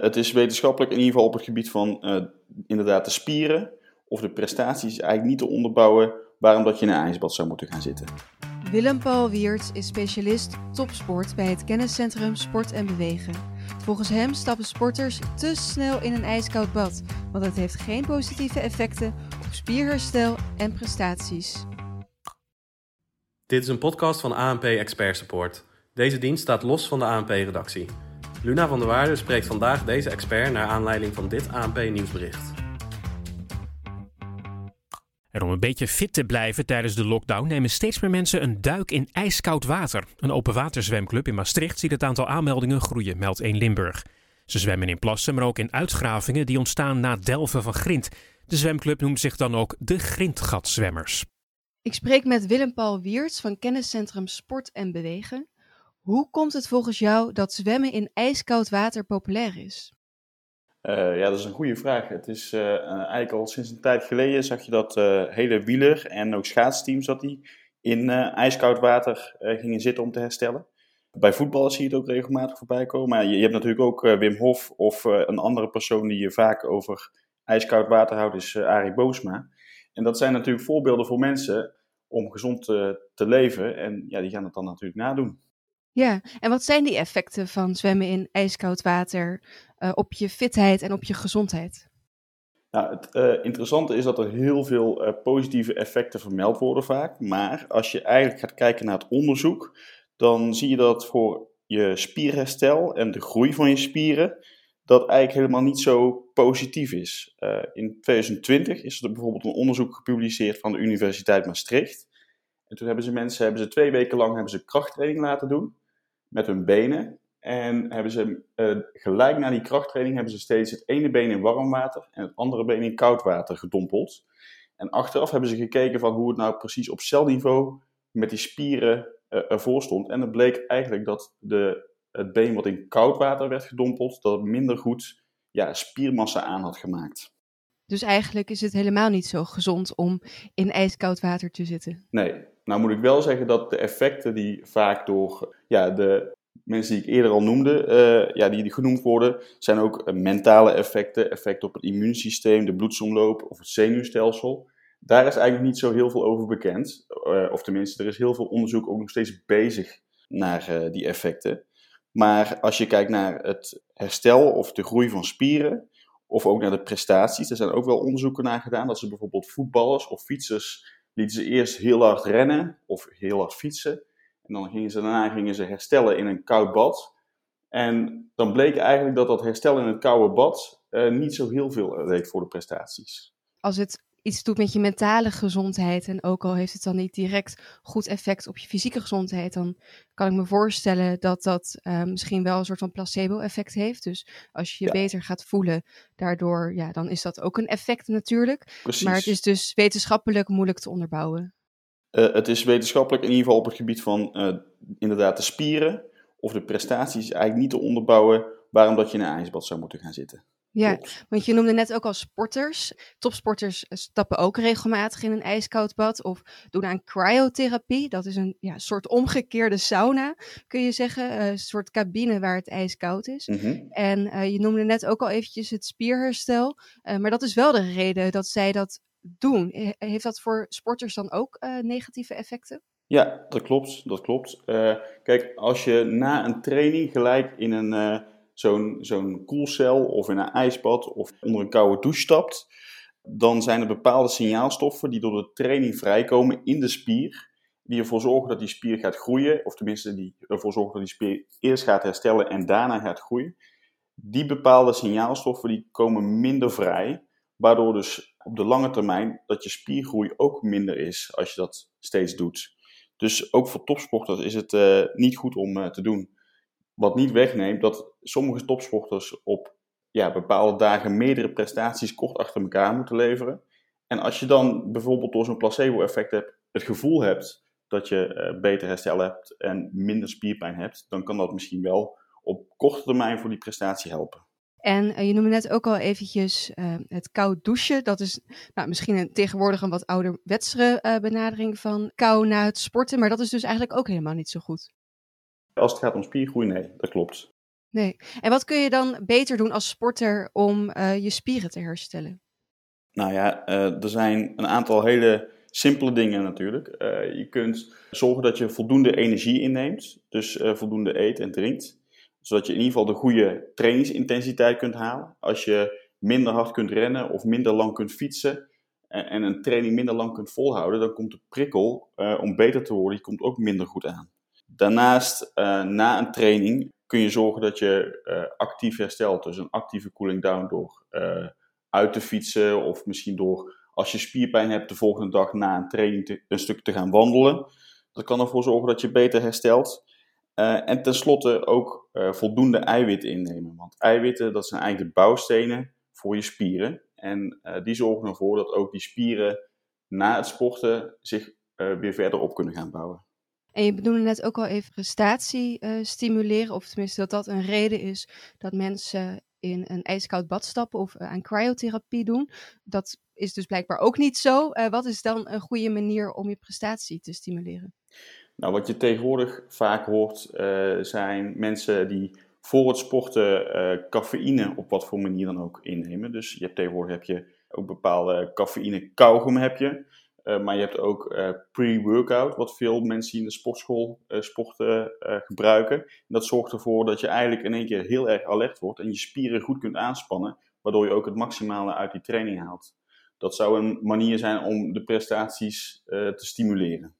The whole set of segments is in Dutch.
Het is wetenschappelijk in ieder geval op het gebied van uh, inderdaad de spieren of de prestaties eigenlijk niet te onderbouwen waarom dat je in een ijsbad zou moeten gaan zitten. Willem-Paul Wiertz is specialist topsport bij het kenniscentrum Sport en Bewegen. Volgens hem stappen sporters te snel in een ijskoud bad, want het heeft geen positieve effecten op spierherstel en prestaties. Dit is een podcast van ANP Expert Support. Deze dienst staat los van de ANP-redactie. Luna van der Waarde spreekt vandaag deze expert naar aanleiding van dit ANP-nieuwsbericht. En om een beetje fit te blijven tijdens de lockdown nemen steeds meer mensen een duik in ijskoud water. Een open waterzwemclub in Maastricht ziet het aantal aanmeldingen groeien, meldt 1 Limburg. Ze zwemmen in plassen, maar ook in uitgravingen die ontstaan na delven van grind. De zwemclub noemt zich dan ook de Grindgatzwemmers. Ik spreek met Willem-Paul Wiertz van kenniscentrum Sport en Bewegen. Hoe komt het volgens jou dat zwemmen in ijskoud water populair is? Uh, ja, dat is een goede vraag. Het is uh, eigenlijk al sinds een tijd geleden zag je dat uh, hele wieler en ook schaatsteams dat die in ijskoud water gingen zitten om te herstellen. Bij voetbal zie je het ook regelmatig voorbij komen. Maar je, je hebt natuurlijk ook Wim Hof of een andere persoon die je vaak over ijskoud water houdt, is Arie Boosma. En dat zijn natuurlijk voorbeelden voor mensen om gezond te leven. En ja, die gaan het dan natuurlijk nadoen. Ja, en wat zijn die effecten van zwemmen in ijskoud water uh, op je fitheid en op je gezondheid? Nou, het uh, interessante is dat er heel veel uh, positieve effecten vermeld worden vaak. Maar als je eigenlijk gaat kijken naar het onderzoek, dan zie je dat voor je spierherstel en de groei van je spieren, dat eigenlijk helemaal niet zo positief is. in 2020 is er bijvoorbeeld een onderzoek gepubliceerd van de Universiteit Maastricht. En toen hebben ze mensen hebben ze twee weken lang hebben ze krachttraining laten doen met hun benen. En hebben ze uh, gelijk na die krachttraining hebben ze steeds het ene been in warm water en het andere been in koud water gedompeld. En achteraf hebben ze gekeken van hoe het nou precies op celniveau met die spieren uh, ervoor stond. En het bleek eigenlijk dat de, het been wat in koud water werd gedompeld, dat het minder goed ja, spiermassa aan had gemaakt. Dus eigenlijk is het helemaal niet zo gezond om in ijskoud water te zitten. Nee, nou moet ik wel zeggen dat de effecten die vaak door ja, de mensen die ik eerder al noemde, uh, ja, die, genoemd worden, zijn ook uh, mentale effecten, effecten op het immuunsysteem, de bloedsomloop of het zenuwstelsel. Daar is eigenlijk niet zo heel veel over bekend. Uh, of tenminste, er is heel veel onderzoek ook nog steeds bezig naar die effecten. Maar als je kijkt naar het herstel of de groei van spieren, of ook naar de prestaties, er zijn ook wel onderzoeken naar gedaan dat ze bijvoorbeeld voetballers of fietsers lieten ze eerst heel hard rennen of heel hard fietsen. En dan gingen ze daarna gingen ze herstellen in een koud bad. En dan bleek eigenlijk dat dat herstel in het koude bad uh, niet zo heel veel deed voor de prestaties. Als het iets doet met je mentale gezondheid. En ook al heeft het dan niet direct goed effect op je fysieke gezondheid, dan kan ik me voorstellen dat dat uh, misschien wel een soort van placebo-effect heeft. Dus als je je ja. beter gaat voelen, daardoor, ja, dan is dat ook een effect natuurlijk. Precies. Maar het is dus wetenschappelijk moeilijk te onderbouwen. Uh, het is wetenschappelijk in ieder geval op het gebied van uh, inderdaad de spieren of de prestaties eigenlijk niet te onderbouwen waarom dat je in een ijsbad zou moeten gaan zitten. Ja, want je noemde net ook al sporters. Topsporters stappen ook regelmatig in een ijskoud bad of doen aan cryotherapie. Dat is een ja, soort omgekeerde sauna, kun je zeggen. Uh, een soort cabine waar het ijskoud is. Mhm. Mm -hmm. En uh, je noemde net ook al eventjes het spierherstel. Uh, maar dat is wel de reden dat zij dat doen. Heeft dat voor sporters dan ook negatieve effecten? Ja, dat klopt. Dat klopt. kijk, als je na een training gelijk in een zo'n zo'n koelcel of in een ijsbad of onder een koude douche stapt, dan zijn er bepaalde signaalstoffen die door de training vrijkomen in de spier, die ervoor zorgen dat die spier gaat groeien, of tenminste die ervoor zorgen dat die spier eerst gaat herstellen en daarna gaat groeien. Die bepaalde signaalstoffen die komen minder vrij, waardoor dus op de lange termijn dat je spiergroei ook minder is als je dat steeds doet. Dus ook voor topsporters is het uh, niet goed om uh, te doen. Wat niet wegneemt dat sommige topsporters op ja, bepaalde dagen meerdere prestaties kort achter elkaar moeten leveren. En als je dan bijvoorbeeld door zo'n placebo-effect hebt, het gevoel hebt dat je uh, beter herstel hebt en minder spierpijn hebt, dan kan dat misschien wel op korte termijn voor die prestatie helpen. En uh, je noemde net ook al eventjes uh, het koud douchen. Dat is nou, misschien een, tegenwoordig een wat ouderwetsere benadering van kou na het sporten. Maar dat is dus eigenlijk ook helemaal niet zo goed. Als het gaat om spiergroei, nee, dat klopt. Nee. En wat kun je dan beter doen als sporter om uh, je spieren te herstellen? Nou ja, uh, er zijn een aantal hele simpele dingen natuurlijk. Uh, je kunt zorgen dat je voldoende energie inneemt, dus voldoende eet en drinkt. Zodat je in ieder geval de goede trainingsintensiteit kunt halen. Als je minder hard kunt rennen of minder lang kunt fietsen en, en een training minder lang kunt volhouden, dan komt de prikkel om beter te worden, die komt ook minder goed aan. Daarnaast, na een training, kun je zorgen dat je uh, actief herstelt. Dus een actieve cooling down door uh, uit te fietsen of misschien door als je spierpijn hebt de volgende dag na een training een stuk te gaan wandelen. Dat kan ervoor zorgen dat je beter herstelt. En tenslotte ook voldoende eiwitten innemen. Want eiwitten dat zijn eigenlijk de bouwstenen voor je spieren. En die zorgen ervoor dat ook die spieren na het sporten zich weer verder op kunnen gaan bouwen. En je bedoelde net ook al even prestatie uh, stimuleren, of tenminste dat dat een reden is dat mensen in een ijskoud bad stappen of uh, aan cryotherapie doen. Dat is dus blijkbaar ook niet zo. Uh, wat is dan een goede manier om je prestatie te stimuleren? Nou, wat je tegenwoordig vaak hoort, zijn mensen die voor het sporten cafeïne op wat voor manier dan ook innemen. Dus je hebt tegenwoordig heb je ook bepaalde cafeïne kauwgom heb je. Uh, maar je hebt ook uh, pre-workout, wat veel mensen in de sportschool uh, sporten gebruiken. En dat zorgt ervoor dat je eigenlijk in één keer heel erg alert wordt en je spieren goed kunt aanspannen, waardoor je ook het maximale uit die training haalt. Dat zou een manier zijn om de prestaties te stimuleren.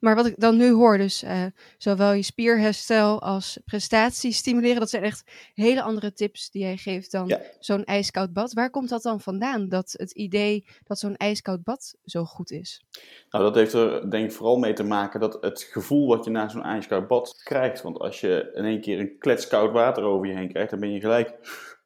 Maar wat ik dan nu hoor, dus uh, zowel je spierherstel als prestatie stimuleren, dat zijn echt hele andere tips die jij geeft dan ja. zo'n ijskoud bad. Waar komt dat dan vandaan, dat het idee dat zo'n ijskoud bad zo goed is? Nou, dat heeft er denk ik vooral mee te maken dat het gevoel wat je na zo'n ijskoud bad krijgt. Want als je in één keer een kletskoud water over je heen krijgt, dan ben je gelijk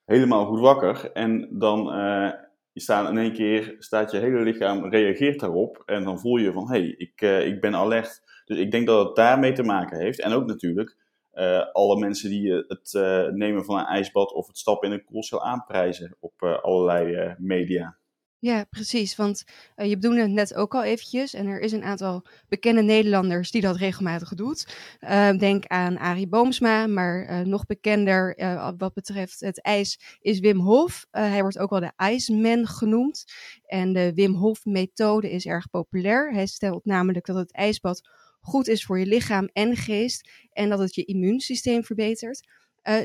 helemaal goed wakker. En dan... Uh, je staat in één keer, staat je hele lichaam reageert daarop. En dan voel je van, hé, hey, ik, uh, ik ben alert. Dus ik denk dat het daarmee te maken heeft. En ook natuurlijk uh, alle mensen die het uh, nemen van een ijsbad of het stappen in een koelcel aanprijzen op allerlei media. Ja, precies. Want uh, je bedoelde het net ook al eventjes. En er is een aantal bekende Nederlanders die dat regelmatig doet. Uh, denk aan Arie Boomsma, maar uh, nog bekender wat betreft het ijs is Wim Hof. hij wordt ook wel de Iceman genoemd. En de Wim Hof methode is erg populair. Hij stelt namelijk dat het ijsbad goed is voor je lichaam en geest. En dat het je immuunsysteem verbetert.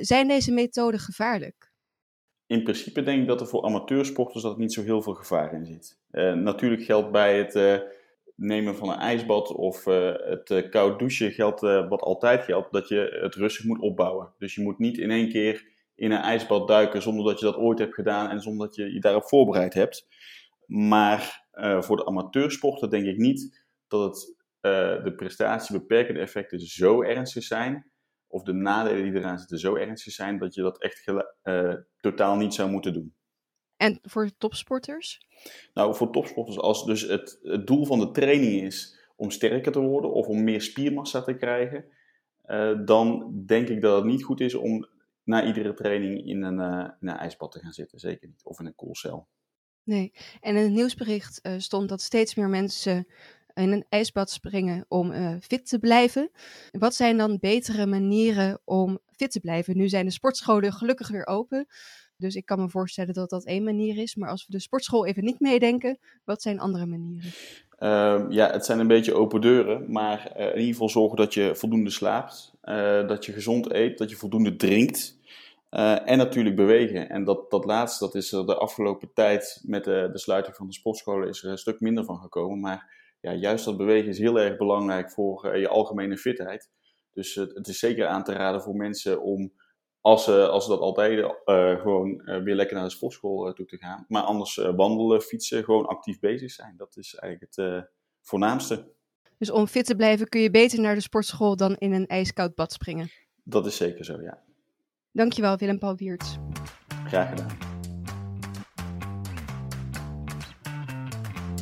zijn deze methoden gevaarlijk? In principe denk ik dat er voor amateursporters dat niet zo heel veel gevaar in zit. Uh, natuurlijk geldt bij het uh, nemen van een ijsbad of uh, het koud douchen geldt wat altijd geldt, dat je het rustig moet opbouwen. Dus je moet niet in één keer in een ijsbad duiken zonder dat je dat ooit hebt gedaan en zonder dat je je daarop voorbereid hebt. Maar voor de amateursporter denk ik niet dat het de prestatiebeperkende effecten zo ernstig zijn of de nadelen die eraan zitten zo ernstig zijn dat je dat echt uh, totaal niet zou moeten doen. En voor topsporters? Nou, voor topsporters, als dus het, het doel van de training is om sterker te worden of om meer spiermassa te krijgen, uh, dan denk ik dat het niet goed is om na iedere training in een, uh, in een ijsbad te gaan zitten. Zeker niet. Of in een koelcel. Nee. En in het nieuwsbericht stond dat steeds meer mensen in een ijsbad springen om uh, fit te blijven. Wat zijn dan betere manieren om fit te blijven? Nu zijn de sportscholen gelukkig weer open. Dus ik kan me voorstellen dat dat één manier is. Maar als we de sportschool even niet meedenken, wat zijn andere manieren? Uh, ja, het zijn een beetje open deuren. Maar uh, in ieder geval zorgen dat je voldoende slaapt. Uh, dat je gezond eet. Dat je voldoende drinkt. en natuurlijk bewegen. En dat, dat laatste, dat is er de afgelopen tijd met de, de sluiting van de sportscholen is er een stuk minder van gekomen. Maar ja, juist dat bewegen is heel erg belangrijk voor uh, je algemene fitheid. Dus het is zeker aan te raden voor mensen om, als ze, als ze dat altijd uh, gewoon weer lekker naar de sportschool toe te gaan. Maar anders wandelen, fietsen, gewoon actief bezig zijn. Dat is eigenlijk het voornaamste. Dus om fit te blijven kun je beter naar de sportschool dan in een ijskoud bad springen? Dat is zeker zo, ja. Dankjewel Willem-Paul Wiertz. Graag gedaan.